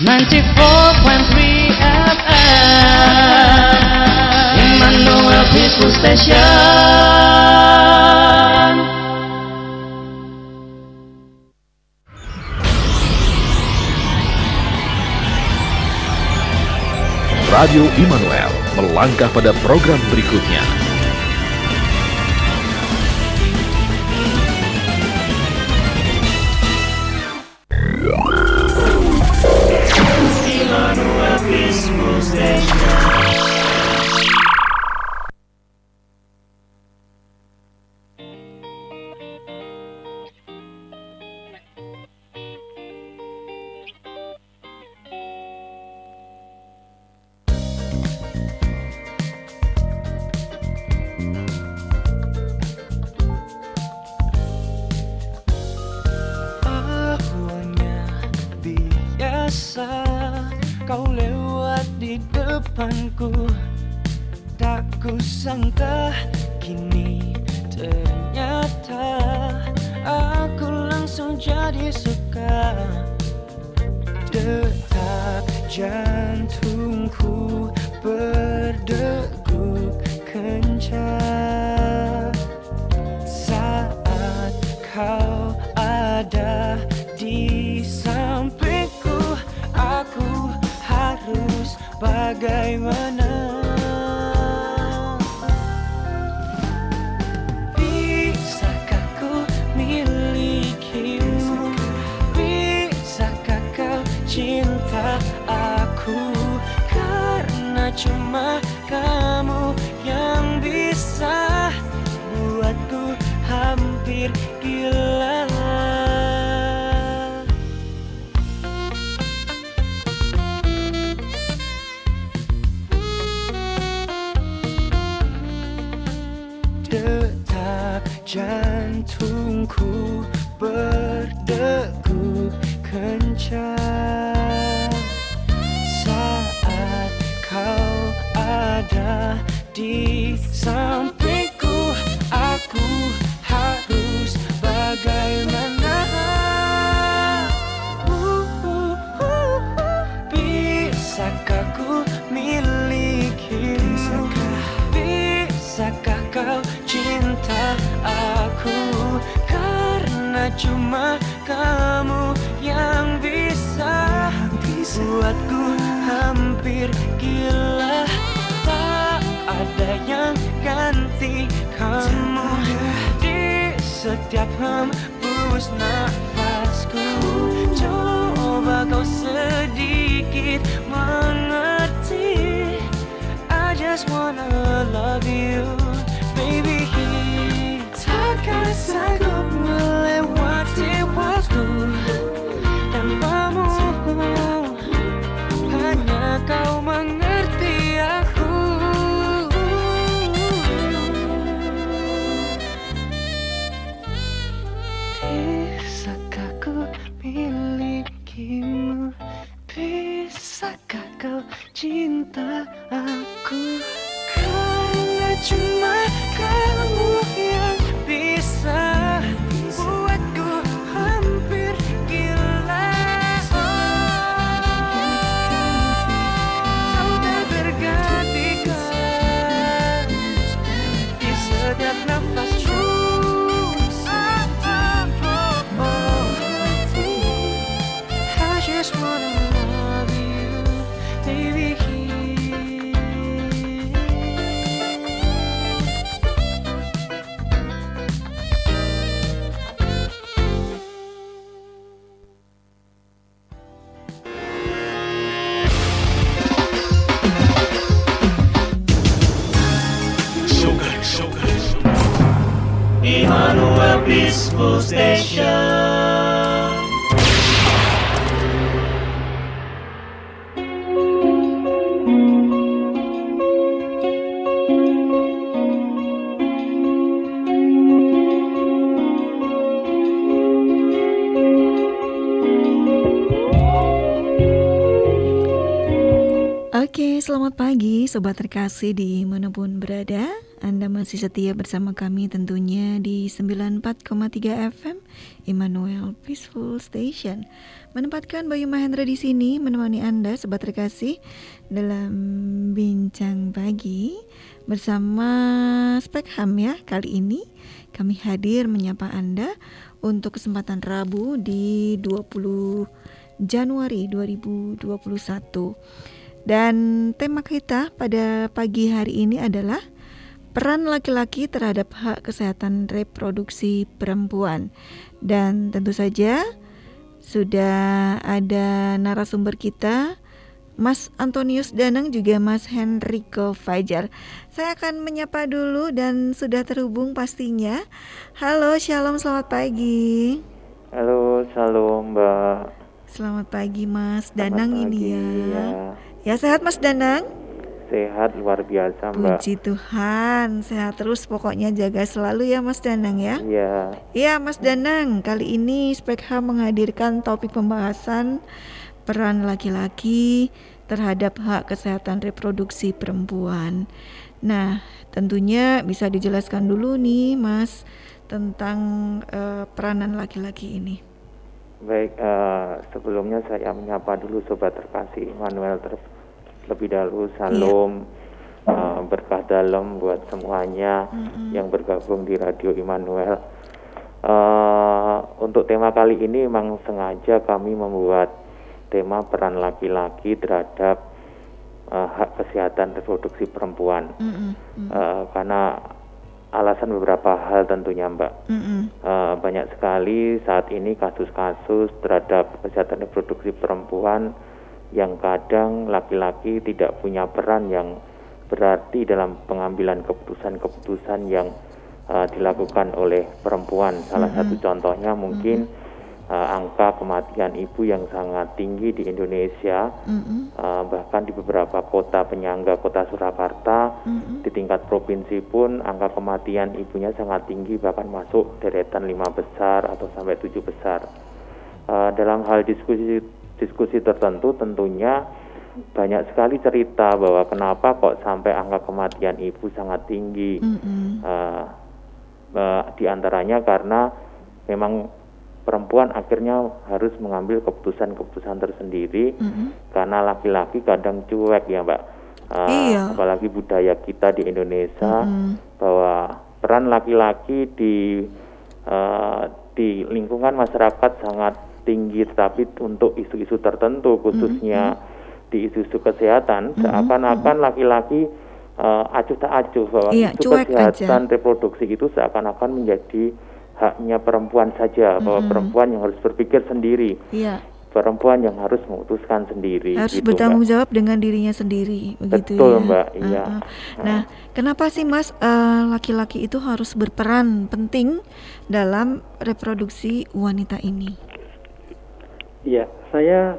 94.3 FM Immanuel People Station Radio Immanuel melangkah pada program berikutnya. bagay man Coba kau sedikit mengerti. I just wanna love you Baby, takkan Oke, selamat pagi sobat terkasih di mana pun berada. Anda masih setia bersama kami tentunya di 94,3 FM Immanuel Peaceful Station. Menempatkan Bayu Mahendra di sini menemani Anda sobat terkasih dalam bincang pagi bersama Spekham ya kali ini kami hadir menyapa Anda untuk kesempatan Rabu di 20 Januari 2021. Dan tema kita pada pagi hari ini adalah peran laki-laki terhadap hak kesehatan reproduksi perempuan. Dan tentu saja sudah ada narasumber kita Mas Antonius Danang juga Mas Henrico Fajar. Saya akan menyapa dulu dan sudah terhubung pastinya. Halo, Shalom, selamat pagi. Halo, Shalom Mbak. Selamat pagi Mas Selamat Danang pagi, ini ya. ya. Ya sehat Mas Danang? Sehat luar biasa Mbak. Puji Tuhan, sehat terus pokoknya jaga selalu ya Mas Danang ya. Iya, Ya Mas Danang, kali ini Spekha menghadirkan topik pembahasan peran laki-laki terhadap hak kesehatan reproduksi perempuan. Nah, tentunya bisa dijelaskan dulu nih Mas tentang eh, peranan laki-laki ini. Baik. eh, sebelumnya saya menyapa dulu sobat terkasih Manuel terlebih dahulu. Salam eh, berkah dalam buat semuanya yang bergabung di Radio Immanuel. Eh, untuk tema kali ini memang sengaja kami membuat tema peran laki-laki terhadap eh, hak kesehatan reproduksi perempuan. Mm, Eh, karena alasan beberapa hal tentunya Mbak. mm-mm, Eh, banyak sekali saat ini kasus-kasus terhadap kesehatan reproduksi perempuan yang kadang laki-laki tidak punya peran yang berarti dalam pengambilan keputusan-keputusan yang eh, dilakukan oleh perempuan. Salah satu contohnya mungkin eh, angka kematian ibu yang sangat tinggi di Indonesia, mm-mm, eh, bahkan di beberapa kota penyangga kota Surakarta, mm-mm. di tingkat provinsi pun angka kematian ibunya sangat tinggi bahkan masuk deretan lima besar atau sampai tujuh besar. Eh, dalam hal diskusi diskusi tertentu tentunya banyak sekali cerita bahwa kenapa kok sampai angka kematian ibu sangat tinggi. Mm-mm. Eh, eh, di antaranya karena memang perempuan akhirnya harus mengambil keputusan-keputusan tersendiri Mm-mm. karena laki-laki kadang cuek ya mbak Uh, Iya. apalagi budaya kita di Indonesia Mm-mm. bahwa peran laki-laki di uh, di lingkungan masyarakat sangat tinggi tetapi untuk isu-isu tertentu khususnya di isu-isu kesehatan seakan-akan laki-laki uh, acuh tak acuh bahwa Iya, isu cuek aja. kesehatan reproduksi itu seakan-akan menjadi haknya perempuan saja bahwa perempuan yang harus berpikir sendiri Iya, perempuan yang harus memutuskan sendiri harus gitu, bertanggung Mbak. jawab dengan dirinya sendiri, begitu Betul, ya. Mbak, iya. Uh-uh. Nah, kenapa sih Mas eh, laki-laki itu harus berperan penting dalam reproduksi wanita ini? Iya, saya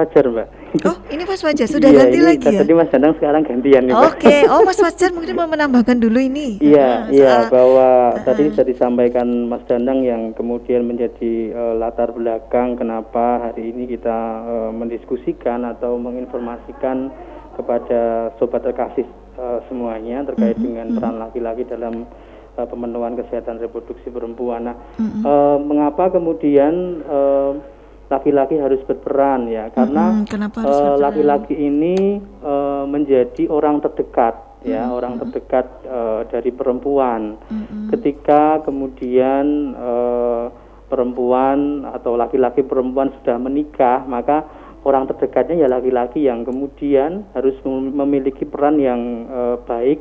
Fajar, Mbak. Oh, ini Mas Fajar sudah Iya, ganti ini lagi ya? Tadi Mas Danang sekarang gantian nih. Oke, oh Mas Fajar mungkin mau menambahkan dulu ini. Iya, iya soal- bahwa tadi sudah disampaikan Mas Danang yang kemudian menjadi eh, latar belakang kenapa hari ini kita eh, mendiskusikan atau menginformasikan kepada sobat terkasih eh, semuanya terkait dengan peran laki-laki dalam pemenuhan kesehatan reproduksi perempuan. Nah, eh, mengapa kemudian eh, laki-laki harus berperan ya? Karena eh, laki-laki ini eh, menjadi orang terdekat ya orang terdekat eh, dari perempuan. Ketika kemudian eh, perempuan atau laki-laki perempuan sudah menikah maka orang terdekatnya ya laki-laki yang kemudian harus mem- memiliki peran yang eh, baik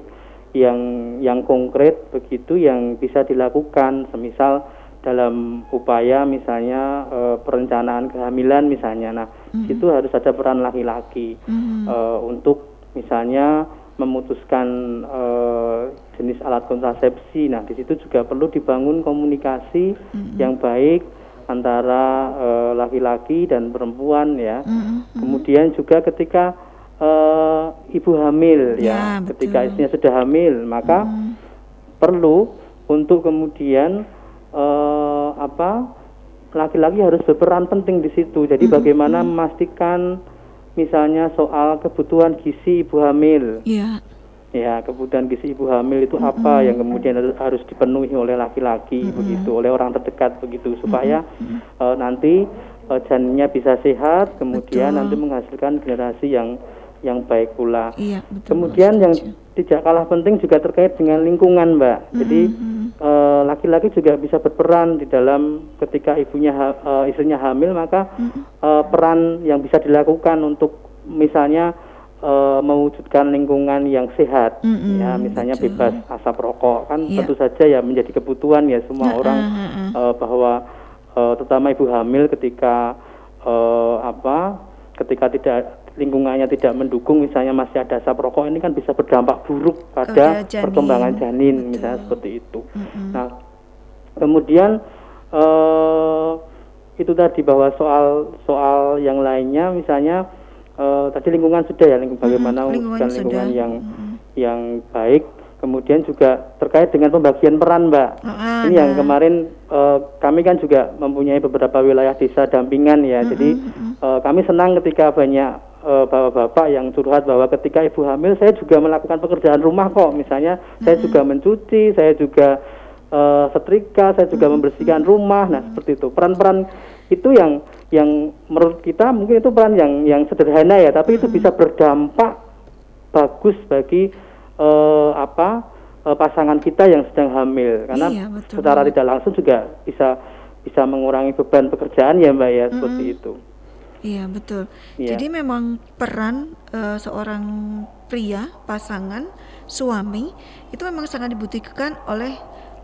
yang yang konkret begitu yang bisa dilakukan. Semisal dalam upaya misalnya eh, perencanaan kehamilan misalnya. Nah itu harus ada peran laki-laki Mhm. eh, untuk misalnya memutuskan eh, jenis alat kontrasepsi. Nah di situ juga perlu dibangun komunikasi yang baik antara eh, laki-laki dan perempuan ya. Mhm. kemudian juga ketika eh, ibu hamil Ya, ya, ketika istrinya sudah hamil maka perlu untuk kemudian eh, apa laki-laki harus berperan penting di situ jadi bagaimana memastikan misalnya soal kebutuhan gizi ibu hamil Iya. ya kebutuhan gizi ibu hamil itu apa yang kemudian harus- dipenuhi oleh laki-laki begitu oleh orang terdekat begitu supaya eh, nanti eh, janinnya bisa sehat kemudian Betul. nanti menghasilkan generasi yang yang baik pula Iya, betul. kemudian yang setuju. Tidak kalah penting juga terkait dengan lingkungan mbak jadi eh, laki-laki juga bisa berperan di dalam ketika ibunya ha- eh, istrinya hamil maka eh, peran yang bisa dilakukan untuk misalnya mewujudkan lingkungan yang sehat Mm-mm, ya misalnya betul. bebas asap rokok kan Iya. tentu saja ya menjadi kebutuhan ya semua Heeh, orang heeh. eh, bahwa eh, terutama ibu hamil ketika apa ketika tidak lingkungannya tidak mendukung misalnya masih ada asap rokok ini kan bisa berdampak buruk pada janin. perkembangan janin Betul. misalnya seperti itu. Nah kemudian eh itu tadi bahwa soal soal yang lainnya misalnya eh, tadi lingkungan sudah ya lingkungan bagaimana lingkungan mewujudkan lingkungan sudah. yang yang baik kemudian juga terkait dengan pembagian peran mbak Ah, ini yang kemarin eh, kami kan juga mempunyai beberapa wilayah desa dampingan ya jadi eh, kami senang ketika banyak eh, bapak-bapak yang curhat bahwa ketika ibu hamil saya juga melakukan pekerjaan rumah kok. Misalnya saya juga mencuci saya juga eh, setrika saya juga membersihkan rumah. Nah seperti itu. Peran-peran itu yang yang menurut kita mungkin itu peran yang yang sederhana ya. Tapi itu bisa berdampak bagus bagi eh, apa eh, pasangan kita yang sedang hamil. Karena Iya, betul. secara tidak langsung juga bisa bisa mengurangi beban pekerjaan ya mbak ya seperti itu Iya betul. Iya. Jadi memang peran eh, seorang pria, pasangan, suami itu memang sangat dibutuhkan oleh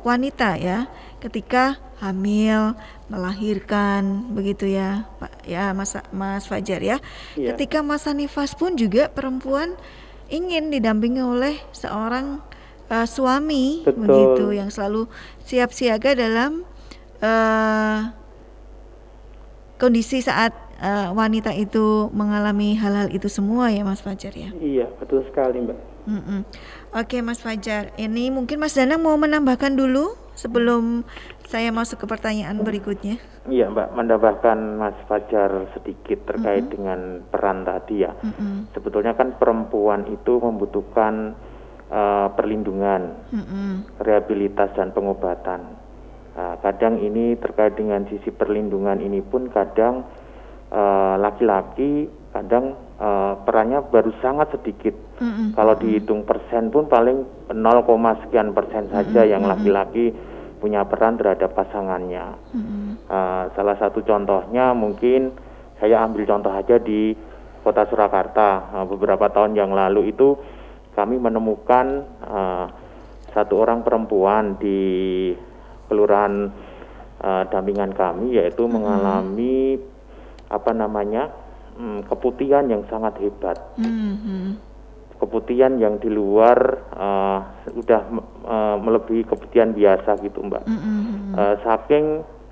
wanita ya, ketika hamil, melahirkan, begitu ya, Pak ya Mas Mas Fajar ya. Iya. Ketika masa nifas pun juga perempuan ingin didampingi oleh seorang eh, suami, Betul. begitu yang selalu siap siaga dalam eh kondisi saat eh, wanita itu mengalami hal-hal itu semua ya Mas Fajar ya. iya betul sekali mbak Mm-mm. Oke Mas Fajar, ini mungkin Mas Danang mau menambahkan dulu sebelum saya masuk ke pertanyaan berikutnya. Iya Mbak, menambahkan Mas Fajar sedikit terkait dengan peran tadi ya. Mm-mm. Sebetulnya kan perempuan itu membutuhkan eh, perlindungan, Mm-mm. rehabilitas dan pengobatan. Nah, kadang ini terkait dengan sisi perlindungan ini pun kadang eh, laki-laki kadang eh, perannya baru sangat sedikit. Mm-mm. Kalau dihitung persen pun paling 0, sekian persen saja yang laki-laki punya peran terhadap pasangannya. Mm-mm. Eh, salah satu contohnya mungkin saya ambil contoh aja di kota Surakarta Eh, beberapa tahun yang lalu itu kami menemukan eh, satu orang perempuan di kelurahan eh, dampingan kami yaitu mengalami apa namanya hmm, keputihan yang sangat hebat Mhm. keputihan yang di luar eh, sudah eh, melebihi keputihan biasa gitu mbak Mhm. Eh, saking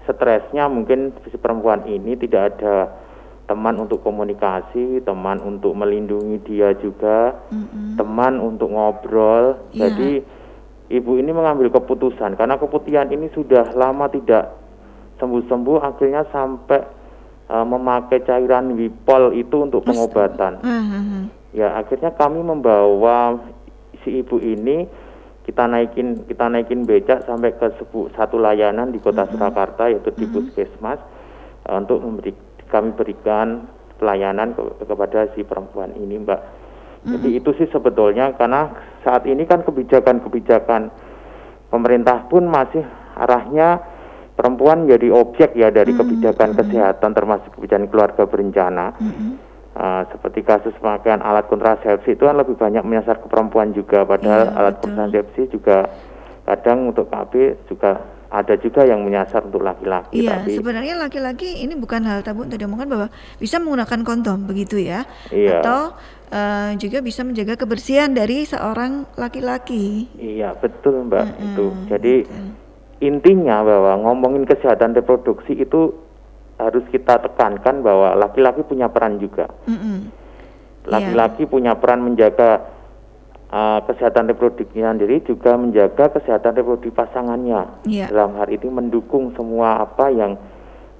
stresnya mungkin si perempuan ini tidak ada teman untuk komunikasi, teman untuk melindungi dia juga, Mhm. teman untuk ngobrol. Iya. Jadi ibu ini mengambil keputusan karena keputihan ini sudah lama tidak sembuh-sembuh, akhirnya sampai eh, memakai cairan wipol itu untuk pengobatan. Mhm. Ya akhirnya kami membawa si ibu ini kita naikin kita naikin becak sampai ke sebu- satu layanan di kota Surakarta yaitu di puskesmas eh, untuk memberi kami berikan pelayanan ke- kepada si perempuan ini mbak. Jadi itu sih sebetulnya karena saat ini kan kebijakan-kebijakan pemerintah pun masih arahnya perempuan jadi objek ya dari kebijakan kesehatan termasuk kebijakan keluarga berencana. Uh, seperti kasus pemakaian alat kontrasepsi itu kan lebih banyak menyasar ke perempuan juga padahal Iya, alat betul. kontrasepsi juga kadang untuk KB juga ada juga yang menyasar untuk laki-laki Iya, tapi sebenarnya laki-laki ini bukan hal tabu untuk diomongkan bahwa bisa menggunakan kondom begitu ya, Iya. atau eh, juga bisa menjaga kebersihan dari seorang laki-laki. iya betul mbak Mm-mm, itu jadi betul. Intinya bahwa ngomongin kesehatan reproduksi itu harus kita tekankan bahwa laki-laki punya peran juga Mm-mm. Iya. laki-laki punya peran menjaga uh, kesehatan reproduksinya sendiri juga menjaga kesehatan reproduksi pasangannya Iya. dalam hal ini mendukung semua apa yang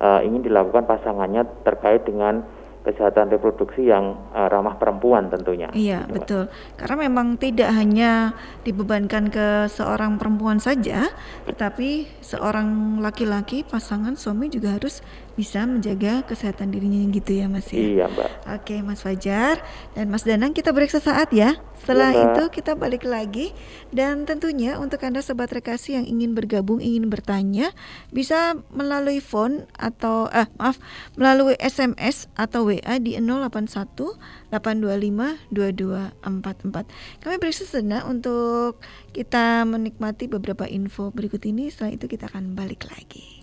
uh, ingin dilakukan pasangannya terkait dengan kesehatan reproduksi yang uh, ramah perempuan tentunya. Iya, Gitu, Mbak. betul. Karena memang tidak hanya dibebankan ke seorang perempuan saja, tetapi seorang laki-laki, pasangan suami juga harus bisa menjaga kesehatan dirinya gitu ya, Mas ya. Iya, Mbak. Oke, Mas Fajar dan Mas Danang kita break sesaat ya. Setelah Mbak. itu kita balik lagi dan tentunya untuk Anda sobat rekasi yang ingin bergabung, ingin bertanya, bisa melalui phone atau eh maaf, melalui SMS atau WA di 081 825 2244. Kami beri sejenak untuk kita menikmati beberapa info berikut ini. Setelah itu kita akan balik lagi.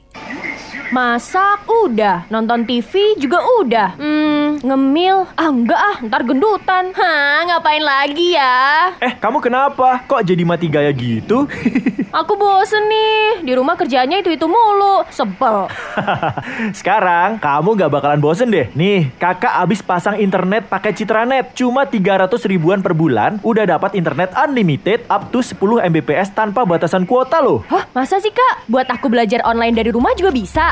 Masak udah, nonton TV juga udah. Hmm, ngemil ah enggak ah, ntar gendutan. Hah, ngapain lagi ya? Eh, kamu kenapa? Kok jadi mati gaya gitu? Aku bosen nih, di rumah kerjanya itu-itu mulu, sebel. Sekarang kamu gak bakalan bosen deh. Nih, kakak abis pasang internet pakai Citranet. Cuma 300 ribuan per bulan, udah dapat internet unlimited up to 10 Mbps tanpa batasan kuota loh. Hah, masa sih kak? Buat aku belajar online dari rumah juga bisa?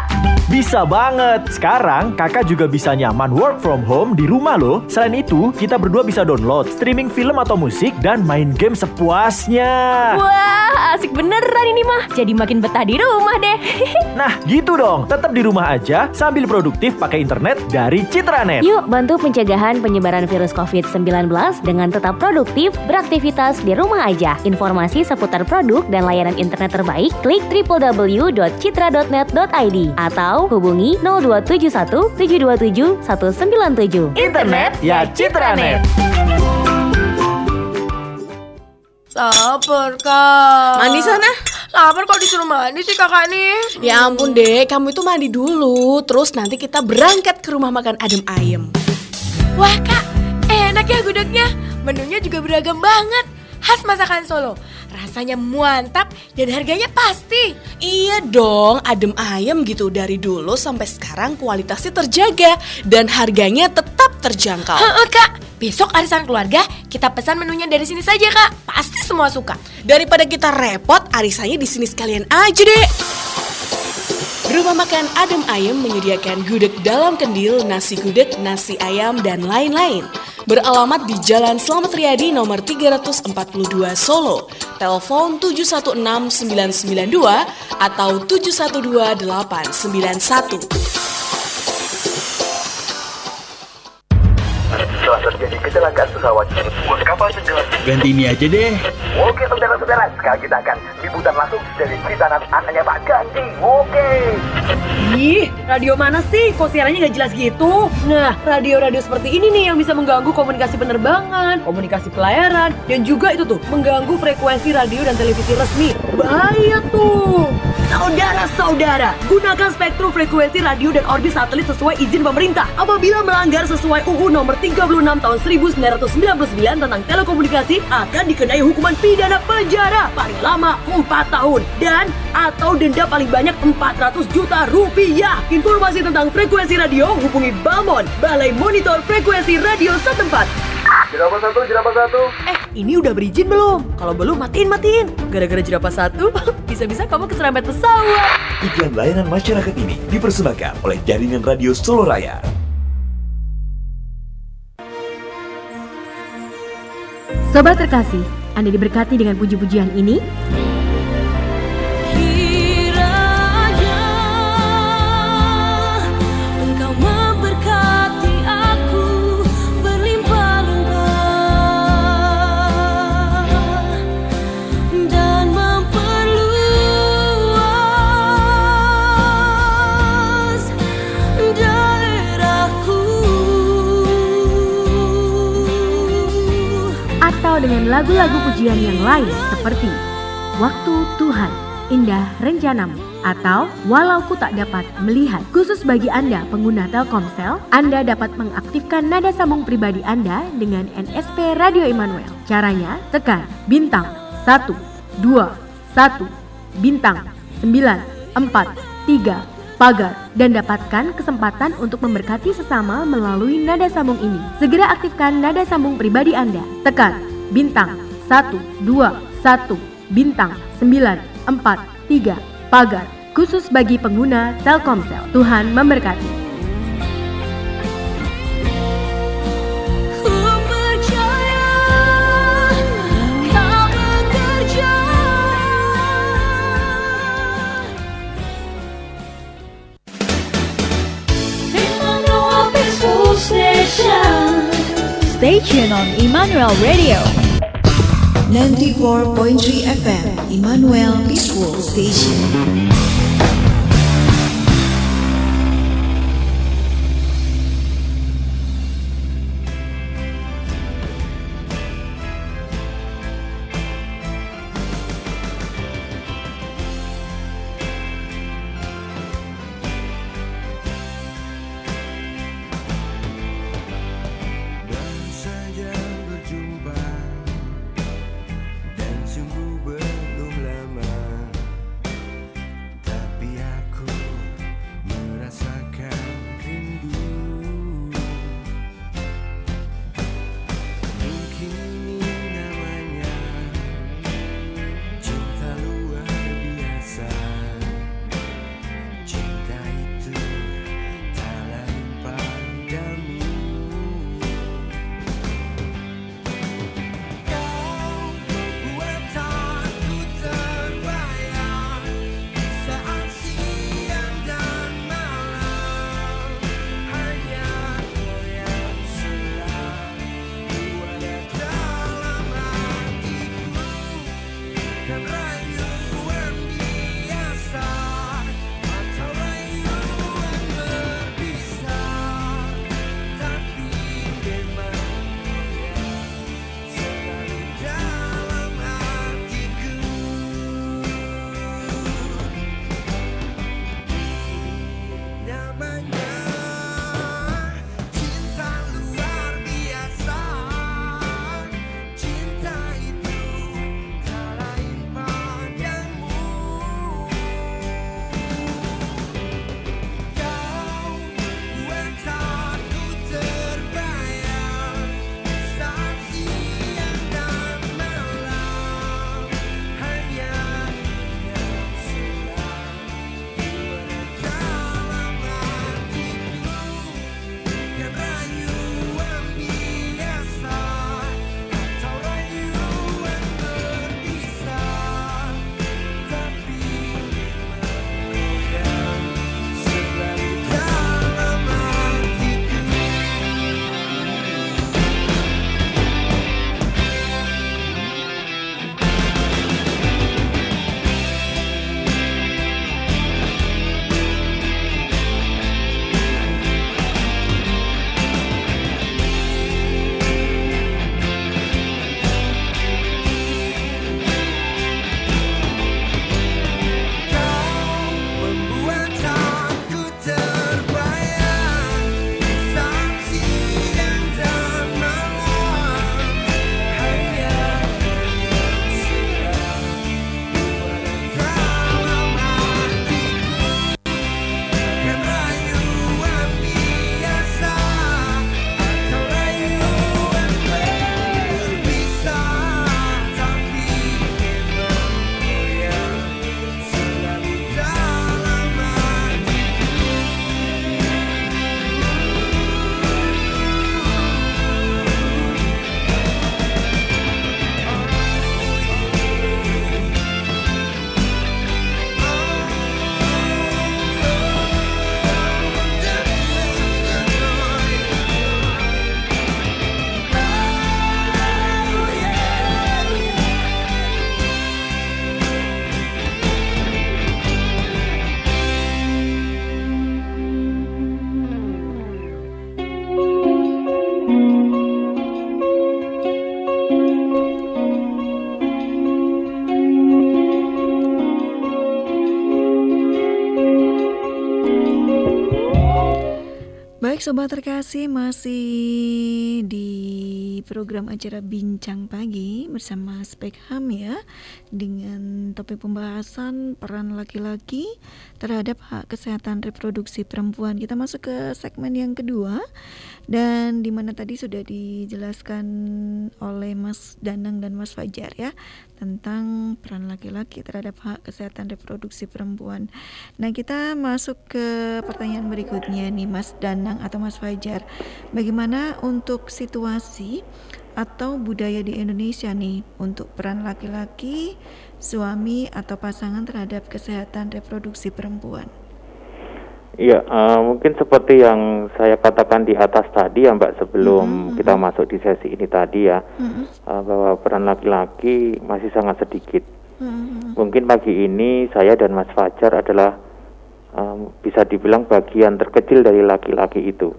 Bisa banget. Sekarang kakak juga bisa nyaman work from home di rumah loh. Selain itu, kita berdua bisa download, streaming film atau musik, dan main game sepuasnya. Wah, asik beneran ini mah. Jadi makin betah di rumah deh. Nah, gitu dong. Tetap di rumah aja sambil produktif pakai internet dari Citranet. Yuk bantu pencegahan penyebaran virus COVID-19 dengan tetap produktif beraktivitas di rumah aja. Informasi seputar produk dan layanan internet terbaik, klik www.citra.net.id atau hubungi 0271 727 197. Internet ya Citranet. Lapar kak Mandi sana. Lapar kok disuruh mandi sih kakak nih Ya ampun deh, kamu itu mandi dulu. Terus nanti kita berangkat ke rumah makan adem ayem. Wah kak, enak ya gudegnya Menunya juga beragam banget Khas masakan Solo Rasanya mantap dan harganya pasti Iya dong, adem ayem gitu dari dulu sampai sekarang kualitasnya terjaga dan harganya tetap terjangkau. Heeh kak, besok arisan keluarga kita pesan menunya dari sini saja kak Pasti semua suka Daripada kita repot, arisannya di sini sekalian aja deh. Rumah makan Adem Ayem menyediakan gudeg dalam kendil, nasi gudeg, nasi ayam, dan lain-lain. Beralamat di Jalan Slamet Riyadi nomor 342 Solo. Telepon 716992 atau 712891. Telah terjadi kecelakaan pesawat sebuah kapal tenggelam. Ganti ini aja deh. Oke saudara-saudara, sekarang kita akan liputan langsung dari Citanat anaknya Pak Ganti. Oke. Ih, radio mana sih? Kok siarannya nggak jelas gitu? Nah, radio-radio seperti ini nih yang bisa mengganggu komunikasi penerbangan, komunikasi pelayaran, dan juga itu tuh, mengganggu frekuensi radio dan televisi resmi. Bahaya tuh! Saudara-saudara, gunakan spektrum frekuensi radio dan orbit satelit sesuai izin pemerintah. Apabila melanggar sesuai UU nomor 36 tahun 1999 tentang telekomunikasi, akan dikenai hukuman pidana penjara paling lama 4 tahun dan atau denda paling banyak 400 juta rupiah. Informasi tentang frekuensi radio hubungi Balmon, Balai Monitor Frekuensi Radio setempat. Jerapah satu, jerapah satu. Eh, ini udah berizin belum? Kalau belum, matiin, matiin. Gara-gara jerapah satu, bisa-bisa kamu keserempet pesawat. Iklan layanan masyarakat ini dipersembahkan oleh Jaringan Radio Solo Raya. Sobat terkasih, Anda diberkati dengan puji-pujian ini? Lagu-lagu pujian yang lain seperti Waktu Tuhan, Indah Rencanamu, atau Walau Ku Tak Dapat Melihat. Khusus bagi Anda pengguna Telkomsel, Anda dapat mengaktifkan nada sambung pribadi Anda dengan NSP Radio Immanuel. Caranya, tekan bintang 1, 2, 1, bintang 9, 4, 3, pagar dan dapatkan kesempatan untuk memberkati sesama melalui nada sambung ini. Segera aktifkan nada sambung pribadi Anda. Tekan bintang 1, 2, 1, bintang 9, 4, 3, pagar. Khusus bagi pengguna Telkomsel. Tuhan memberkati. Station on Emmanuel Radio. 94.3 FM Emmanuel Peaceful Station. Sobat terkasih masih di program acara Bincang Pagi bersama Spekham ya dengan topik pembahasan peran laki-laki terhadap hak kesehatan reproduksi perempuan. Kita masuk ke segmen yang kedua dan di mana tadi sudah dijelaskan oleh Mas Danang dan Mas Fajar ya tentang peran laki-laki terhadap hak kesehatan reproduksi perempuan. Nah, kita masuk ke pertanyaan berikutnya nih Mas Danang atau Mas Fajar. Bagaimana untuk situasi atau budaya di Indonesia nih untuk peran laki-laki, suami atau pasangan terhadap kesehatan reproduksi perempuan? Iya, eh, mungkin seperti yang saya katakan di atas tadi ya Mbak sebelum kita masuk di sesi ini tadi ya, eh, bahwa peran laki-laki masih sangat sedikit. Mungkin pagi ini saya dan Mas Fajar adalah em, bisa dibilang bagian terkecil dari laki-laki itu,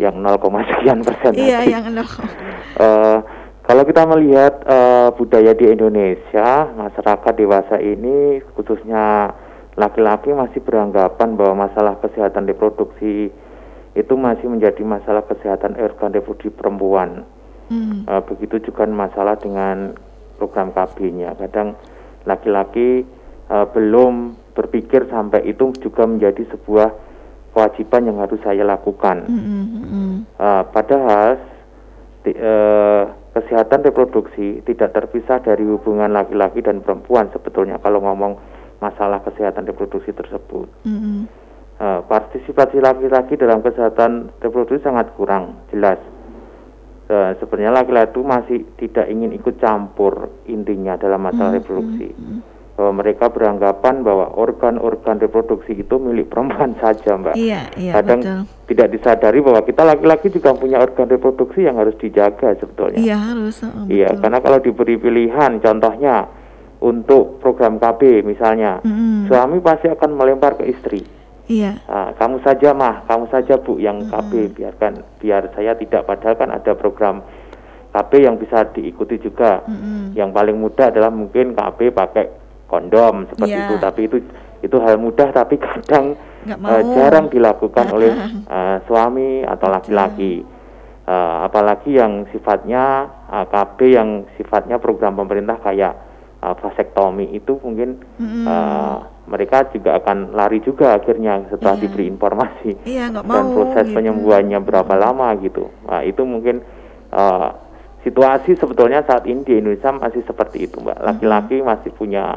yang 0, sekian persen. Iya, tadi. yang nol. Eh, kalau kita melihat eh, budaya di Indonesia, masyarakat dewasa ini khususnya laki-laki masih beranggapan bahwa masalah kesehatan reproduksi itu masih menjadi masalah kesehatan organ reproduksi perempuan. Hmm. Eh, begitu juga masalah dengan program KB-nya. Kadang laki-laki eh, belum berpikir sampai itu juga menjadi sebuah kewajiban yang harus saya lakukan. Eh, padahal ti- eh, kesehatan reproduksi tidak terpisah dari hubungan laki-laki dan perempuan sebetulnya kalau ngomong masalah kesehatan reproduksi tersebut. Eh, partisipasi laki-laki dalam kesehatan reproduksi sangat kurang jelas. Eh, sebenarnya laki-laki itu masih tidak ingin ikut campur intinya dalam masalah reproduksi. Bahwa mereka beranggapan bahwa organ-organ reproduksi itu milik perempuan saja, Mbak. Iya, iya, Kadang betul. tidak disadari bahwa kita laki-laki juga punya organ reproduksi yang harus dijaga sebetulnya. Iya harus. oh, Iya, betul. karena kalau diberi pilihan, contohnya untuk program KB misalnya, Mm-mm. suami pasti akan melempar ke istri. Iya. Ah, kamu saja mah, kamu saja bu yang KB biarkan biar saya tidak. Padahal kan ada program KB yang bisa diikuti juga. Yang paling mudah adalah mungkin KB pakai kondom seperti Iya. itu. Tapi itu itu hal mudah tapi kadang mau. jarang dilakukan oleh eh, suami atau laki-laki. Eh, apalagi yang sifatnya eh, KB yang sifatnya program pemerintah kayak eh, vasektomi itu mungkin eh, mereka juga akan lari juga akhirnya setelah diberi informasi Iya, nggak dan mau, proses gitu. penyembuhannya berapa lama gitu. Nah, itu mungkin eh, situasi sebetulnya saat ini di Indonesia masih seperti itu, Mbak. Laki-laki masih punya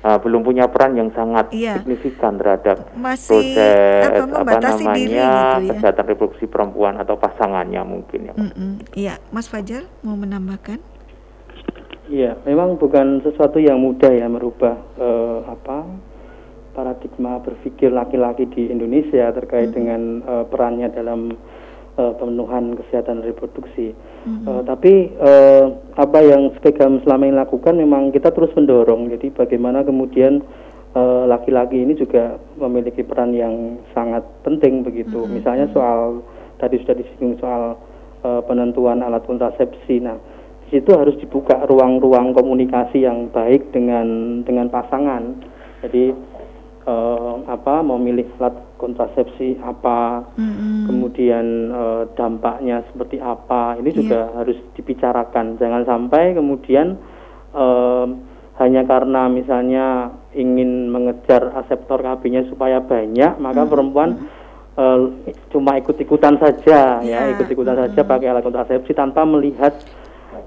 eh, belum punya peran yang sangat Iya. signifikan terhadap Masih, proses apa, namanya diri gitu ya. kesehatan reproduksi perempuan atau pasangannya mungkin ya. Mbak. Mm-mm. Iya, Mas Fajar mau menambahkan? Iya, memang bukan sesuatu yang mudah ya merubah eh, apa paradigma berpikir laki-laki di Indonesia terkait dengan eh, perannya dalam eh, pemenuhan kesehatan reproduksi. Eh, tapi eh, apa yang Spegam selama ini lakukan memang kita terus mendorong. Jadi bagaimana kemudian eh, laki-laki ini juga memiliki peran yang sangat penting begitu. Misalnya soal tadi sudah disinggung soal eh, penentuan alat kontrasepsi. Nah, situ harus dibuka ruang-ruang komunikasi yang baik dengan dengan pasangan. Jadi eh, apa memilih alat kontrasepsi apa, kemudian eh, dampaknya seperti apa, ini juga harus dibicarakan. Jangan sampai kemudian eh, hanya karena misalnya ingin mengejar aseptor KB-nya supaya banyak, maka perempuan eh, cuma ikut-ikutan saja ya, ikut-ikutan saja pakai alat kontrasepsi tanpa melihat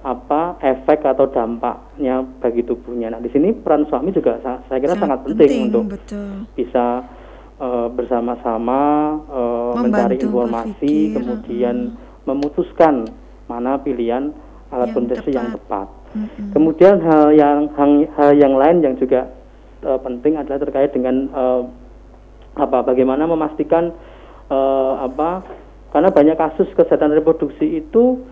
apa efek atau dampaknya bagi tubuhnya. Nah, di sini peran suami juga sa- saya kira sangat, penting, untuk betul. bisa eh, bersama-sama eh, mencari informasi, berpikir, kemudian memutuskan mana pilihan alat kontrasepsi yang tepat. tepat. Kemudian hal yang hal, hal yang lain yang juga eh, penting adalah terkait dengan eh, apa bagaimana memastikan eh, apa karena banyak kasus kesehatan reproduksi itu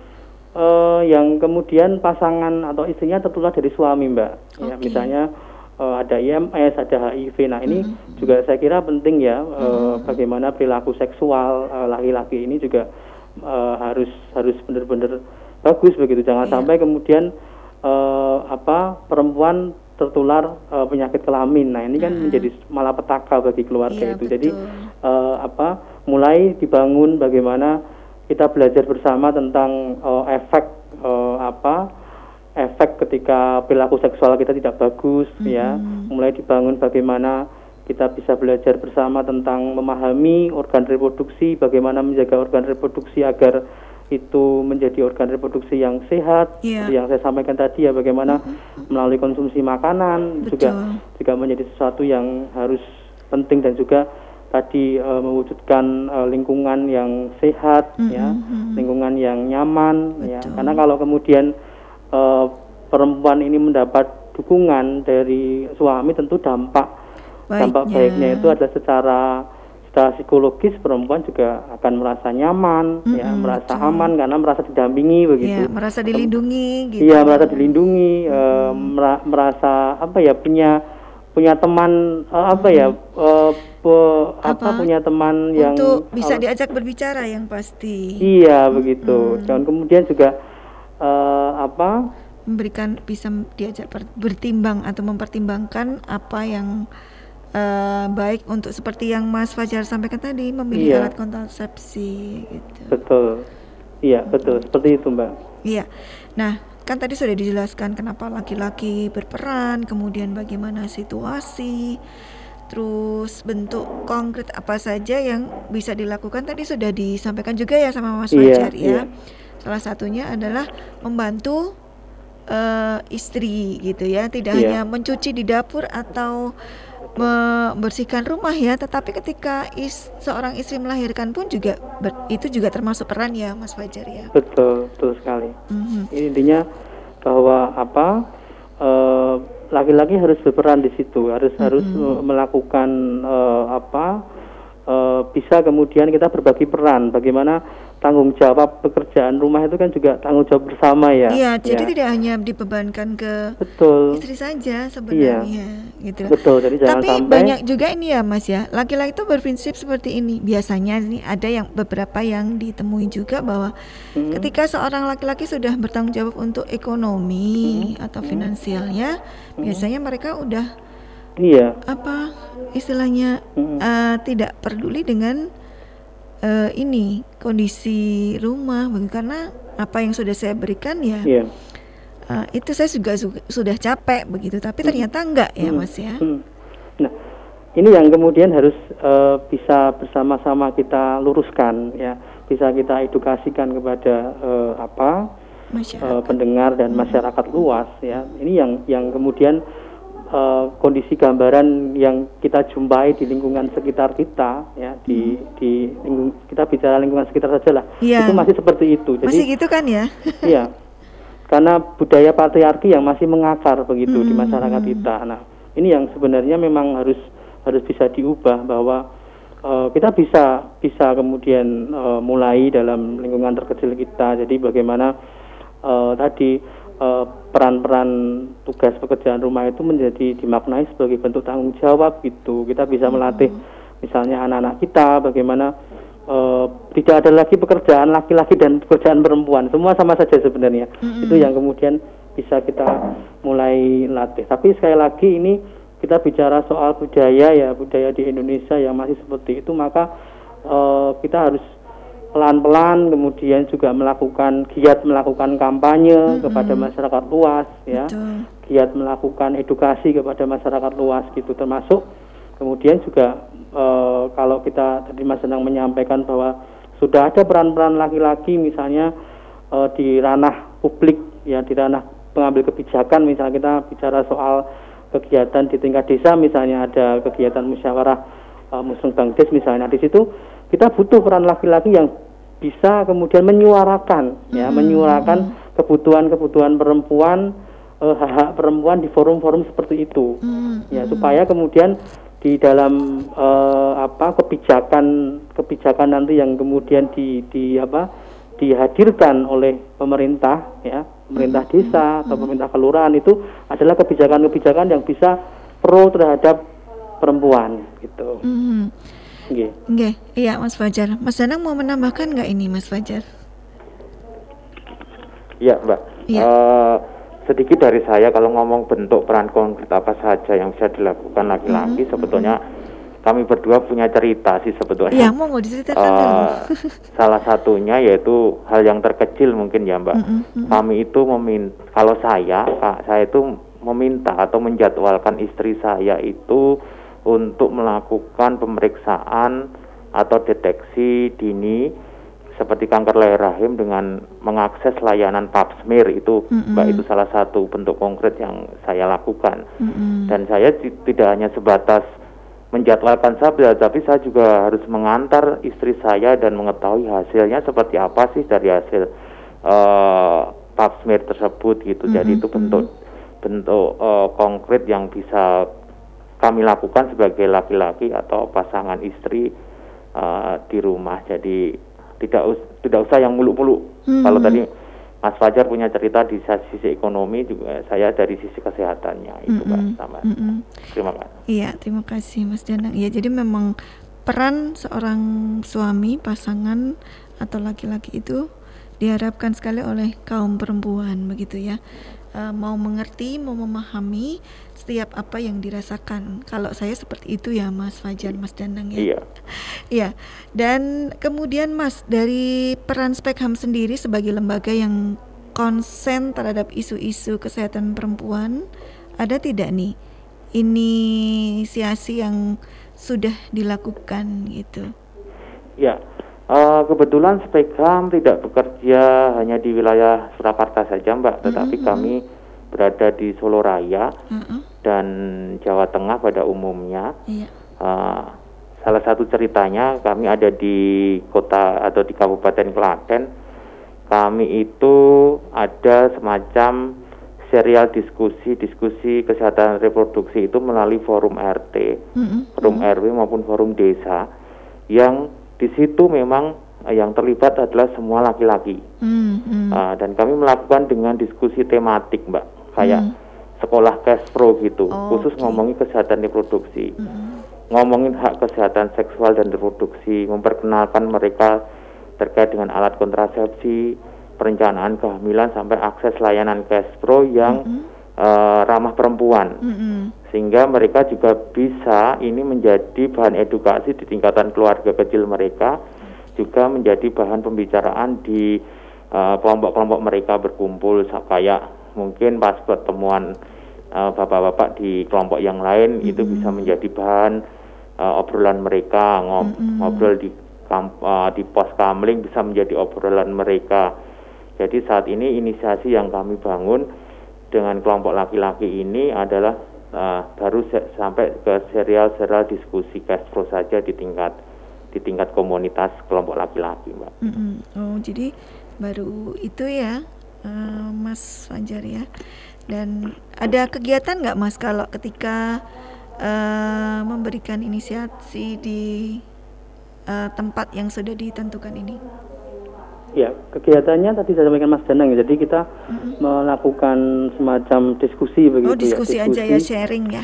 eh, yang kemudian pasangan atau istrinya tertular dari suami mbak. Ya misalnya eh, ada IMS ada HIV nah ini juga saya kira penting ya eh, bagaimana perilaku seksual eh, laki-laki ini juga eh, harus harus benar-benar bagus begitu. Jangan sampai kemudian eh, apa perempuan tertular eh, penyakit kelamin. Nah ini kan menjadi malapetaka bagi keluarga itu. jadi eh, apa mulai dibangun bagaimana kita belajar bersama tentang eh, efek eh, apa efek ketika perilaku seksual kita tidak bagus ya. Mulai dibangun bagaimana kita bisa belajar bersama tentang memahami organ reproduksi bagaimana menjaga organ reproduksi agar itu menjadi organ reproduksi yang sehat. Iya. seperti yang saya sampaikan tadi ya bagaimana melalui konsumsi makanan juga juga menjadi sesuatu yang harus penting dan juga tadi eh, mewujudkan eh, lingkungan yang sehat ya. lingkungan yang nyaman ya. Karena kalau kemudian eh, perempuan ini mendapat dukungan dari suami tentu dampak dampak Baiknya. baiknya itu adalah secara secara psikologis perempuan juga akan merasa nyaman ya merasa aman karena merasa didampingi begitu. Ya, merasa dilindungi gitu. Iya merasa dilindungi, eh, mera- merasa apa ya punya punya teman eh, apa ya eh, pe- apa, Apa? punya teman yang Untuk bisa diajak berbicara yang pasti. iya begitu dan kemudian juga eh, apa memberikan bisa diajak bertimbang atau mempertimbangkan apa yang eh, baik untuk seperti yang Mas Fajar sampaikan tadi memilih Iya. alat kontrasepsi gitu. betul iya betul seperti itu mbak Iya. Nah, kan tadi sudah dijelaskan kenapa laki-laki berperan, kemudian bagaimana situasi, terus bentuk konkret apa saja yang bisa dilakukan tadi sudah disampaikan juga ya sama Mas Iya, Fajar ya. iya. Salah satunya adalah membantu eh, istri gitu ya, tidak Iya. hanya mencuci di dapur atau membersihkan rumah ya, tetapi ketika is- seorang istri melahirkan pun juga ber- itu juga termasuk peran ya Mas Fajar ya. betul betul sekali Mhm. Ini intinya bahwa apa eh, laki-laki harus berperan di situ harus harus eh, melakukan eh, apa eh, bisa kemudian kita berbagi peran. Bagaimana tanggung jawab pekerjaan rumah itu kan juga tanggung jawab bersama ya. Iya, jadi Ya. tidak hanya dibebankan ke betul. istri saja sebenarnya, gitu. betul jadi jangan Tapi sampai banyak juga ini ya, Mas ya. Laki-laki itu berprinsip seperti ini. Biasanya nih ada yang beberapa yang ditemui juga bahwa Hmm. ketika seorang laki-laki sudah bertanggung jawab untuk ekonomi Hmm. atau finansialnya, biasanya mereka udah iya apa istilahnya Hmm. eh, tidak peduli dengan eh, ini kondisi rumah, karena apa yang sudah saya berikan ya. iya Uh, itu saya juga su- sudah capek begitu, tapi ternyata enggak ya Hmm. mas ya. Hmm. Nah, ini yang kemudian harus eh, bisa bersama-sama kita luruskan ya, bisa kita edukasikan kepada eh, apa eh, pendengar dan masyarakat luas ya. Ini yang yang kemudian eh, kondisi gambaran yang kita jumpai di lingkungan sekitar kita ya, di di lingkung- kita bicara lingkungan sekitar saja lah. Iya. Itu masih seperti itu. Jadi Masih gitu kan ya? Iya, karena budaya patriarki yang masih mengakar begitu di masyarakat kita. Nah, ini yang sebenarnya memang harus harus bisa diubah bahwa eh, kita bisa bisa kemudian eh, mulai dalam lingkungan terkecil kita. Jadi bagaimana eh, tadi peran-peran tugas pekerjaan rumah itu menjadi dimaknai sebagai bentuk tanggung jawab gitu. Kita bisa melatih misalnya anak-anak kita bagaimana eh, tidak ada lagi pekerjaan laki-laki dan pekerjaan perempuan. Semua sama saja sebenarnya. Itu yang kemudian bisa kita mulai latih. Tapi sekali lagi ini kita bicara soal budaya ya budaya di Indonesia yang masih seperti itu maka eh, kita harus pelan-pelan kemudian juga melakukan giat melakukan kampanye kepada masyarakat luas ya. Giat melakukan edukasi kepada masyarakat luas gitu. Termasuk kemudian juga eh, kalau kita tadi Mas Senang menyampaikan bahwa sudah ada peran-peran laki-laki misalnya eh, di ranah publik ya di ranah pengambil kebijakan misalnya kita bicara soal kegiatan di tingkat desa misalnya ada kegiatan musyawarah uh, muslim bangdes misalnya. Di situ kita butuh peran laki-laki yang bisa kemudian menyuarakan ya menyuarakan kebutuhan-kebutuhan perempuan eh, hak-hak perempuan di forum-forum seperti itu. Ya supaya kemudian di dalam eh, apa kebijakan kebijakan nanti yang kemudian di di apa dihadirkan oleh pemerintah ya pemerintah desa atau pemerintah kelurahan itu adalah kebijakan-kebijakan yang bisa pro terhadap perempuan gitu. Mhm. Nggih. Nggih, iya Mas Fajar. Mas Danang mau menambahkan nggak ini Mas Fajar? Iya, Mbak. Iya. Eh, sedikit dari saya kalau ngomong bentuk peran konkret apa saja yang bisa dilakukan laki-laki, Mhm, sebetulnya kami berdua punya cerita sih sebetulnya. Iya, mau diceritakan Eh, dulu? salah satunya yaitu hal yang terkecil mungkin ya, Mbak. Mm-mm, mm-mm. Kami itu meminta, kalau saya, Kak, saya itu meminta atau menjadwalkan istri saya itu untuk melakukan pemeriksaan atau deteksi dini seperti kanker leher rahim dengan mengakses layanan pap smear itu Mm-mm. Mbak itu salah satu bentuk konkret yang saya lakukan Mm-mm. dan saya ti- tidak hanya sebatas menjadwalkan saja tapi saya juga harus mengantar istri saya dan mengetahui hasilnya seperti apa sih dari hasil eh, pap smear tersebut gitu jadi Mhm, itu bentuk bentuk eh, konkret yang bisa kami lakukan sebagai laki-laki atau pasangan istri uh, di rumah. Jadi tidak us- tidak usah yang muluk-muluk. Hmm. Kalau tadi Mas Fajar punya cerita di sisi ekonomi juga saya dari sisi kesehatannya itu Mbak Mm-mm. sama. Mm-mm. Terima kasih. Iya, terima kasih Mas Danang. Iya, jadi memang peran seorang suami, pasangan atau laki-laki itu diharapkan sekali oleh kaum perempuan begitu ya. Eh, mau mengerti, mau memahami setiap apa yang dirasakan. Kalau saya seperti itu ya Mas Fajar, Mas Danang ya. Iya. Iya. Dan kemudian Mas dari peran Spekham sendiri sebagai lembaga yang konsen terhadap isu-isu kesehatan perempuan, ada tidak nih inisiasi yang sudah dilakukan gitu? Ya, eh, kebetulan Spekam tidak bekerja hanya di wilayah Surakarta saja, Mbak, tetapi kami berada di Solo Raya dan Jawa Tengah pada umumnya. Iya. Eh, salah satu ceritanya kami ada di kota atau di Kabupaten Klaten. Kami itu ada semacam serial diskusi-diskusi kesehatan reproduksi itu melalui forum RT, forum RW maupun forum desa yang di situ memang eh, yang terlibat adalah semua laki-laki. Hmm, Ah, dan kami melakukan dengan diskusi tematik, Mbak, kayak sekolah cash pro gitu, khusus ngomongin kesehatan reproduksi, ngomongin hak kesehatan seksual dan reproduksi, memperkenalkan mereka terkait dengan alat kontrasepsi, perencanaan kehamilan sampai akses layanan cash pro yang eh, ramah perempuan. Sehingga mereka juga bisa ini menjadi bahan edukasi di tingkatan keluarga kecil mereka juga menjadi bahan pembicaraan di uh, kelompok-kelompok mereka berkumpul kayak mungkin pas pertemuan uh, bapak-bapak di kelompok yang lain itu bisa menjadi bahan uh, obrolan mereka ngob- ngobrol di kamp- uh, di pos kamling bisa menjadi obrolan mereka jadi saat ini inisiasi yang kami bangun dengan kelompok laki-laki ini adalah uh, baru sampai ke serial-serial diskusi Castro saja di tingkat di tingkat komunitas kelompok laki-laki, Mbak. Mm-mm. Oh, jadi baru itu ya, eh, Mas Fajar ya. Dan ada kegiatan nggak Mas kalau ketika eh, memberikan inisiasi di eh, tempat yang sudah ditentukan ini? Ya, kegiatannya tadi saya sampaikan Mas Danang ya. Jadi kita melakukan semacam diskusi begitu Oh, diskusi ya. aja ya, sharing ya.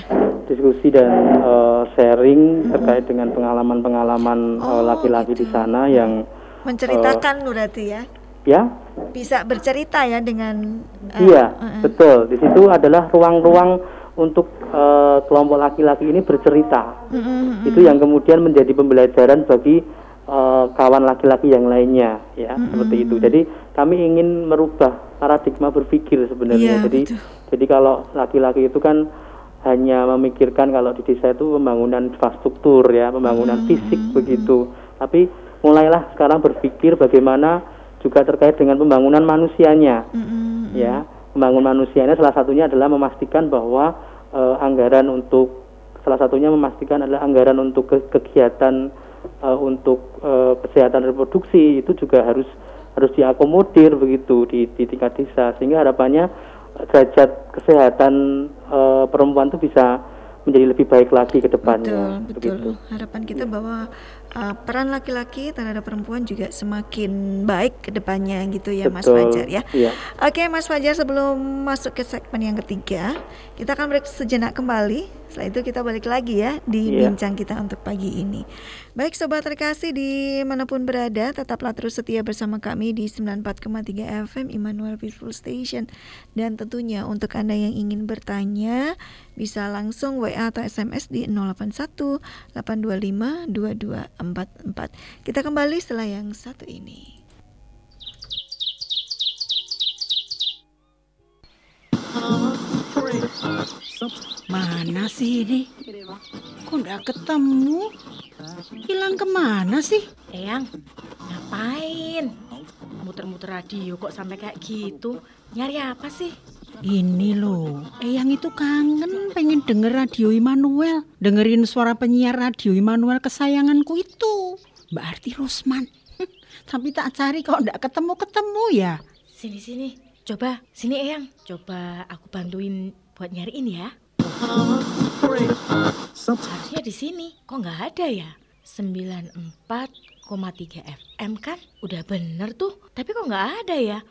Diskusi dan eh, sharing terkait dengan pengalaman-pengalaman Oh, eh, laki-laki gitu. di sana yang Menceritakan berarti ya. ya Bisa bercerita ya dengan eh, Iya, eh, eh. betul. Di situ adalah ruang-ruang untuk eh, kelompok laki-laki ini bercerita. Mm-mm, Itu yang kemudian menjadi pembelajaran bagi eh, kawan laki-laki yang lainnya, ya seperti itu. Jadi kami ingin merubah paradigma berpikir sebenarnya. Iya, jadi, jadi kalau laki-laki itu kan hanya memikirkan kalau di desa itu pembangunan infrastruktur ya, pembangunan fisik begitu. Tapi mulailah sekarang berpikir bagaimana juga terkait dengan pembangunan manusianya. Ya pembangunan manusianya salah satunya adalah memastikan bahwa eh, anggaran untuk salah satunya memastikan adalah anggaran untuk ke- kegiatan eh, untuk eh, kesehatan reproduksi itu juga harus harus diakomodir begitu di, di tingkat desa. Sehingga harapannya derajat kesehatan eh, perempuan itu bisa menjadi lebih baik lagi ke depannya. Betul, begitu. Harapan kita bahwa uh, peran laki-laki terhadap perempuan juga semakin baik ke depannya gitu ya Mas Betul, Fajar ya. iya. Oke Mas Fajar sebelum masuk ke segmen yang ketiga, kita akan break sejenak kembali. Setelah itu kita balik lagi ya di Iya. bincang kita untuk pagi ini. Baik sobat terkasih di mana pun berada, tetaplah terus setia bersama kami di 94,3 FM Immanuel Peaceful Station. Dan tentunya untuk Anda yang ingin bertanya, bisa langsung WA atau SMS di 081 825 2244. Kita kembali setelah yang satu ini. Mana sih ini? Kok nggak ketemu? Hilang ke mana sih? Eyang, ngapain? Muter-muter radio kok sampai kayak gitu? Nyari apa sih? Ini loh, Eyang itu kangen pengen denger radio Immanuel. Dengerin suara penyiar radio Immanuel kesayanganku itu. Mbak Arti Rosman. Tapi tak cari kok nggak ketemu-ketemu ya. Sini sini, coba sini Eyang, coba aku bantuin buat nyariin ya. Harusnya di sini, kok nggak ada ya? 94,3 FM kan? Udah bener tuh, tapi kok nggak ada ya?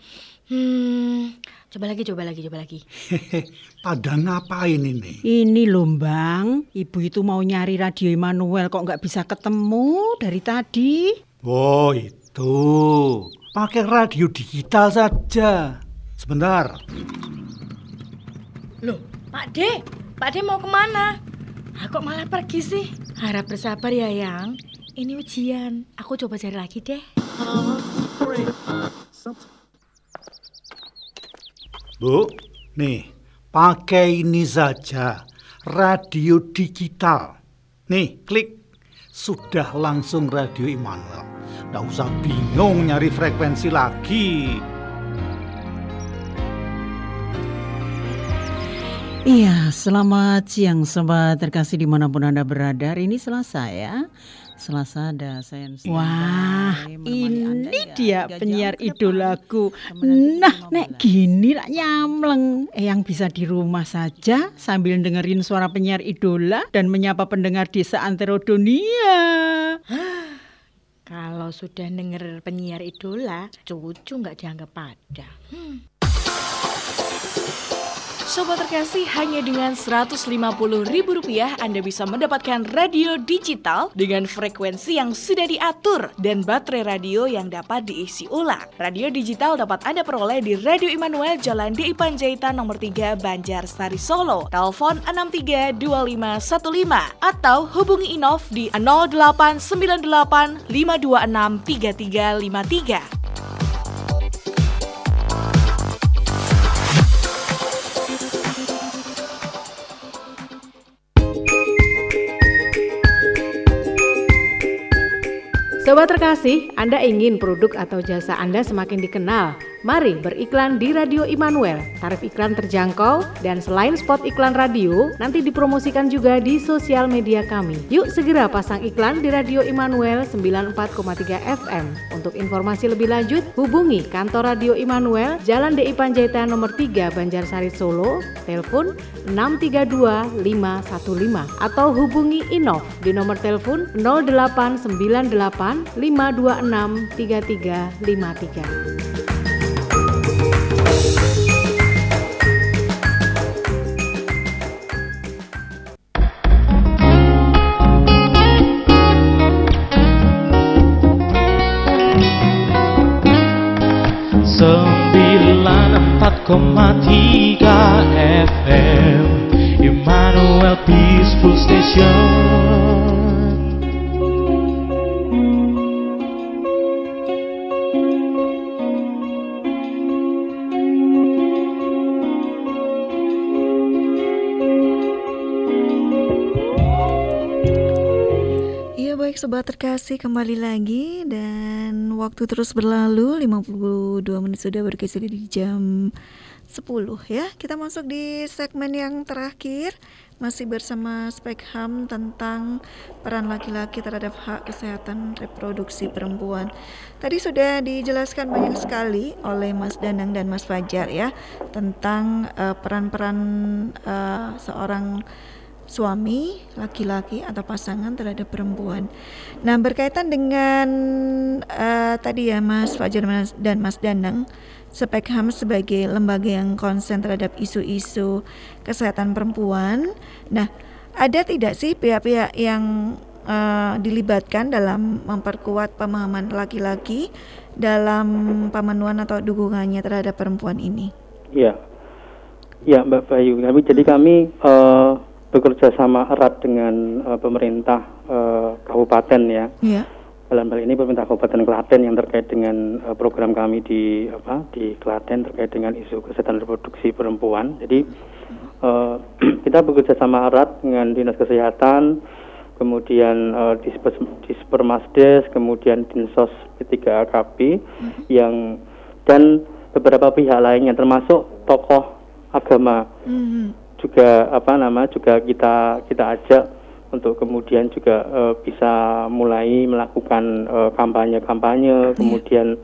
Hmm, coba lagi, coba lagi, coba lagi. Pada ngapain ini? Ini loh Bang, ibu itu mau nyari radio Immanuel kok nggak bisa ketemu dari tadi. Oh itu, pakai radio digital saja. Sebentar. Loh, Pak D, Pak D mau ke mana? Ah, kok malah pergi sih? Harap bersabar ya, Yang. Ini ujian. Aku coba cari lagi deh. Bu, nih, pakai ini saja. Radio digital. Nih, klik. Sudah langsung radio Immanuel. Nggak usah bingung nyari frekuensi lagi. Iya, selamat siang sobat terkasih di mana pun Anda berada. Hari ini Selasa ya. Selasa ada saya Wah, ini dia penyiar idolaku. Nah, nek gini rak nyamleng. Eh, yang bisa di rumah saja sambil dengerin suara penyiar idola dan menyapa pendengar desa antero dunia. Kalau sudah denger penyiar idola, cucu nggak dianggap ada. Hmm. Sobat terkasih, hanya dengan Rp150.000 Anda bisa mendapatkan radio digital dengan frekuensi yang sudah diatur dan baterai radio yang dapat diisi ulang. Radio digital dapat Anda peroleh di Radio Immanuel Jalan DI Panjaitan nomor 3 Banjar Sari Solo. Telepon 632515 atau hubungi Inov di 0898 526 3353. Sobat terkasih, Anda ingin produk atau jasa Anda semakin dikenal? Mari beriklan di Radio Immanuel. Tarif iklan terjangkau dan selain spot iklan radio, nanti dipromosikan juga di sosial media kami. Yuk segera pasang iklan di Radio Immanuel 94,3 FM. Untuk informasi lebih lanjut, hubungi kantor Radio Immanuel, Jalan DI Panjaitan nomor 3 Banjarsari Solo, telepon 632515 atau hubungi Inov di nomor telepon 0898 526 3353. Sembilan empat koma tiga FM Immanuel Peaceful Station. Iya baik sobat terkasih kembali lagi dan waktu terus berlalu 52 menit sudah bergeser di jam 10 ya. Kita masuk di segmen yang terakhir masih bersama Spekham tentang peran laki-laki terhadap hak kesehatan reproduksi perempuan. Tadi sudah dijelaskan banyak sekali oleh Mas Danang dan Mas Fajar ya tentang eh, peran-peran eh, seorang suami laki-laki atau pasangan terhadap perempuan. Nah berkaitan dengan eh, tadi ya Mas Fajar dan Mas Danang, Spekham sebagai lembaga yang konsen terhadap isu-isu kesehatan perempuan. Nah ada tidak sih pihak-pihak yang eh, dilibatkan dalam memperkuat pemahaman laki-laki dalam pemenuhan atau dukungannya terhadap perempuan ini? Iya, ya Mbak Bayu. Kami jadi kami eh, bekerja sama erat dengan eh, pemerintah eh, kabupaten ya. Iya. Dalam hal ini pemerintah Kabupaten Klaten yang terkait dengan eh, program kami di apa di Klaten terkait dengan isu kesehatan reproduksi perempuan. Jadi eh, kita bekerja sama erat dengan dinas kesehatan, kemudian Dispers, Dispermasdes, kemudian Dinsos P3 AKP yang dan beberapa pihak lainnya termasuk tokoh agama juga apa nama juga kita kita ajak untuk kemudian juga eh, bisa mulai melakukan eh, kampanye-kampanye kemudian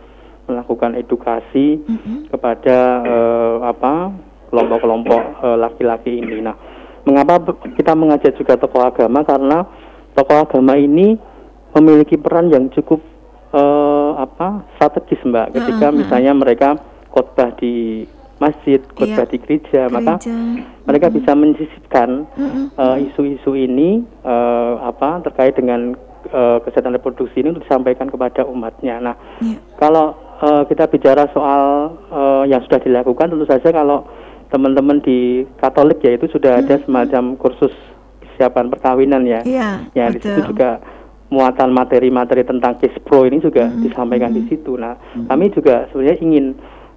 melakukan edukasi kepada eh, apa kelompok-kelompok eh, laki-laki ini. Nah, mengapa kita mengajak juga tokoh agama? Karena tokoh agama ini memiliki peran yang cukup eh, apa strategis mbak. Ketika Heeh, misalnya mereka khotbah di masjid khotbah Iya. di gereja, maka Gereja. mereka bisa menyisipkan eh, isu-isu ini eh, apa terkait dengan eh, kesehatan reproduksi ini untuk disampaikan kepada umatnya. Nah, Iya. kalau eh, kita bicara soal eh, yang sudah dilakukan, tentu saja kalau teman-teman di Katolik ya itu sudah ada semacam kursus persiapan perkawinan ya. Iya, Ya di situ juga muatan materi-materi tentang case pro ini juga disampaikan di situ. Nah, kami juga sebenarnya ingin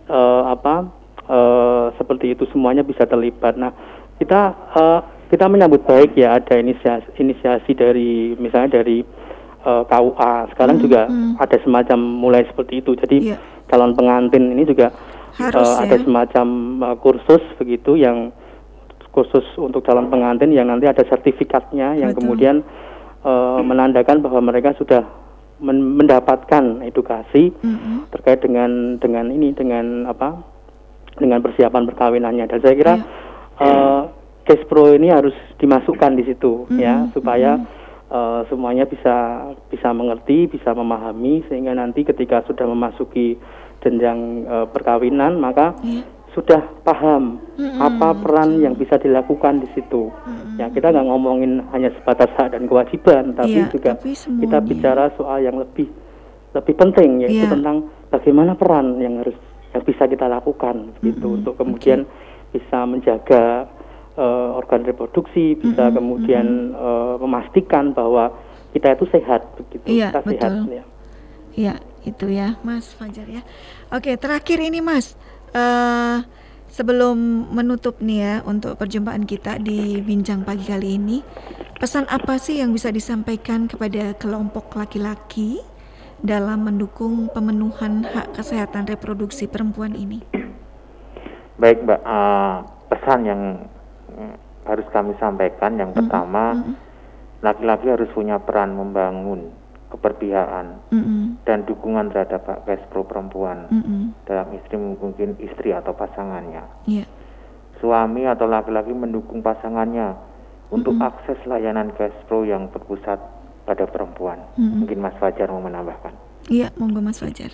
eh, apa eh, seperti itu semuanya bisa terlibat. Nah, kita eh, kita menyambut baik ya ada inisiasi, inisiasi dari misalnya dari eh, KUA. Sekarang juga ada semacam mulai seperti itu. Jadi calon pengantin ini juga Harus, eh, ada ya. semacam eh, kursus begitu yang khusus untuk calon pengantin yang nanti ada sertifikatnya yang Betul. kemudian eh, menandakan bahwa mereka sudah men- mendapatkan edukasi Mm-mm. terkait dengan dengan ini dengan apa dengan persiapan perkawinannya. Dan saya kira eh, case pro ini harus dimasukkan di situ ya supaya eh, semuanya bisa bisa mengerti bisa memahami sehingga nanti ketika sudah memasuki jenjang eh, perkawinan maka sudah paham apa peran yang bisa dilakukan di situ. Ya kita nggak ngomongin hanya sebatas hak dan kewajiban tapi Iya, juga tapi kita bicara soal yang lebih lebih penting yaitu Iya. tentang bagaimana peran yang harus yang bisa kita lakukan gitu untuk kemudian bisa menjaga eh, organ reproduksi bisa kemudian eh, memastikan bahwa kita itu sehat begitu Iya, kita sehat betul. ya. Iya, itu ya, Mas Fajar ya. Oke, terakhir ini Mas, eh sebelum menutup nih ya untuk perjumpaan kita di bincang pagi kali ini, pesan apa sih yang bisa disampaikan kepada kelompok laki-laki dalam mendukung pemenuhan hak kesehatan reproduksi perempuan ini? Baik Mbak, eh, pesan yang mm, harus kami sampaikan. Yang pertama, laki-laki harus punya peran membangun keberpihakan Mm-mm, dan dukungan terhadap hak pro perempuan mm-mm, dalam istri mungkin istri atau pasangannya. Iya. Suami atau laki-laki mendukung pasangannya untuk akses layanan pro yang berpusat pada perempuan. Mm-mm. Mungkin Mas Fajar mau menambahkan. Iya, monggo Mas Fajar.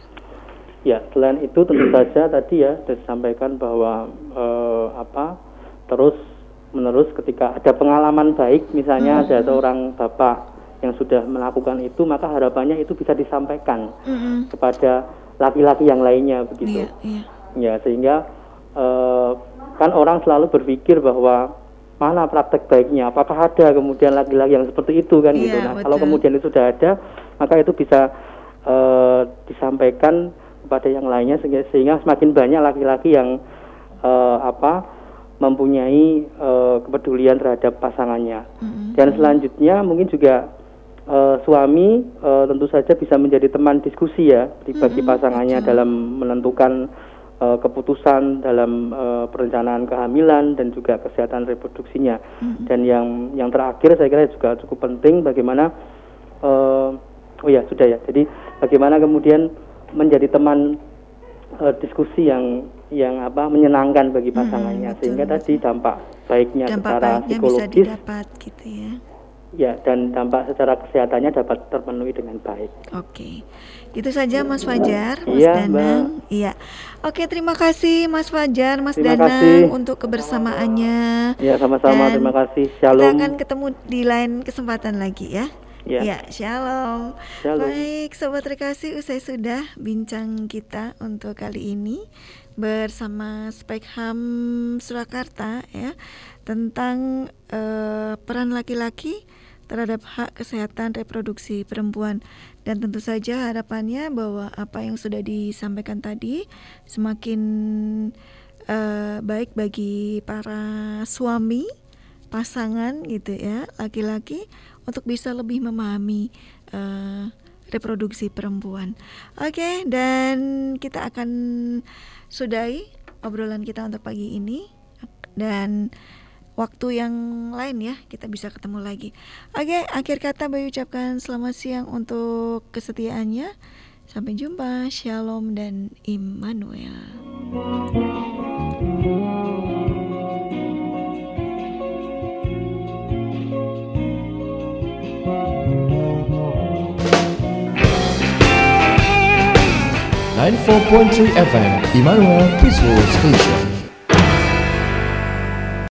Ya, selain itu tentu saja tadi ya sudah disampaikan bahwa eh, apa terus menerus ketika ada pengalaman baik misalnya ada seorang bapak yang sudah melakukan itu maka harapannya itu bisa disampaikan Mm-mm. kepada laki-laki yang lainnya begitu. Iya, iya. Ya, sehingga eh, kan orang selalu berpikir bahwa mana praktek baiknya, apakah ada kemudian laki-laki yang seperti itu kan gitu. Iya, Nah, kalau betul. kemudian itu sudah ada, maka itu bisa eh, disampaikan kepada yang lainnya sehingga, sehingga semakin banyak laki-laki yang eh, apa mempunyai eh, kepedulian terhadap pasangannya. Dan selanjutnya mungkin juga eh, suami eh, tentu saja bisa menjadi teman diskusi ya bagi pasangannya dalam menentukan eh, keputusan dalam eh, perencanaan kehamilan dan juga kesehatan reproduksinya. Dan yang yang terakhir saya kira juga cukup penting bagaimana eh, oh ya sudah ya. Jadi bagaimana kemudian menjadi teman eh, diskusi yang yang apa menyenangkan bagi pasangannya sehingga tadi dampak baiknya Dampak secara baiknya bisa psikologis didapat gitu ya. Ya dan dampak secara kesehatannya dapat terpenuhi dengan baik. Oke, itu saja Mas Fajar, Mas Iya, Danang. Iya, oke terima kasih Mas Fajar, Mas Terima Danang kasih. untuk kebersamaannya. Ya sama-sama Dan terima kasih. Kita Shalom. akan ketemu di lain kesempatan lagi ya. Ya. Ya, shalom. Shalom. Baik, sobat terkasih, usai sudah bincang kita untuk kali ini bersama Spekham Surakarta ya tentang eh, peran laki-laki terhadap hak kesehatan reproduksi perempuan dan tentu saja harapannya bahwa apa yang sudah disampaikan tadi semakin eh, baik bagi para suami pasangan gitu ya laki-laki untuk bisa lebih memahami eh, reproduksi perempuan. Oke dan kita akan sudahi obrolan kita untuk pagi ini dan waktu yang lain ya kita bisa ketemu lagi. Oke, akhir kata Bayu ucapkan selamat siang untuk kesetiaannya. Sampai jumpa, Shalom dan Immanuel. Nine four point three FM Immanuel Peaceful Station.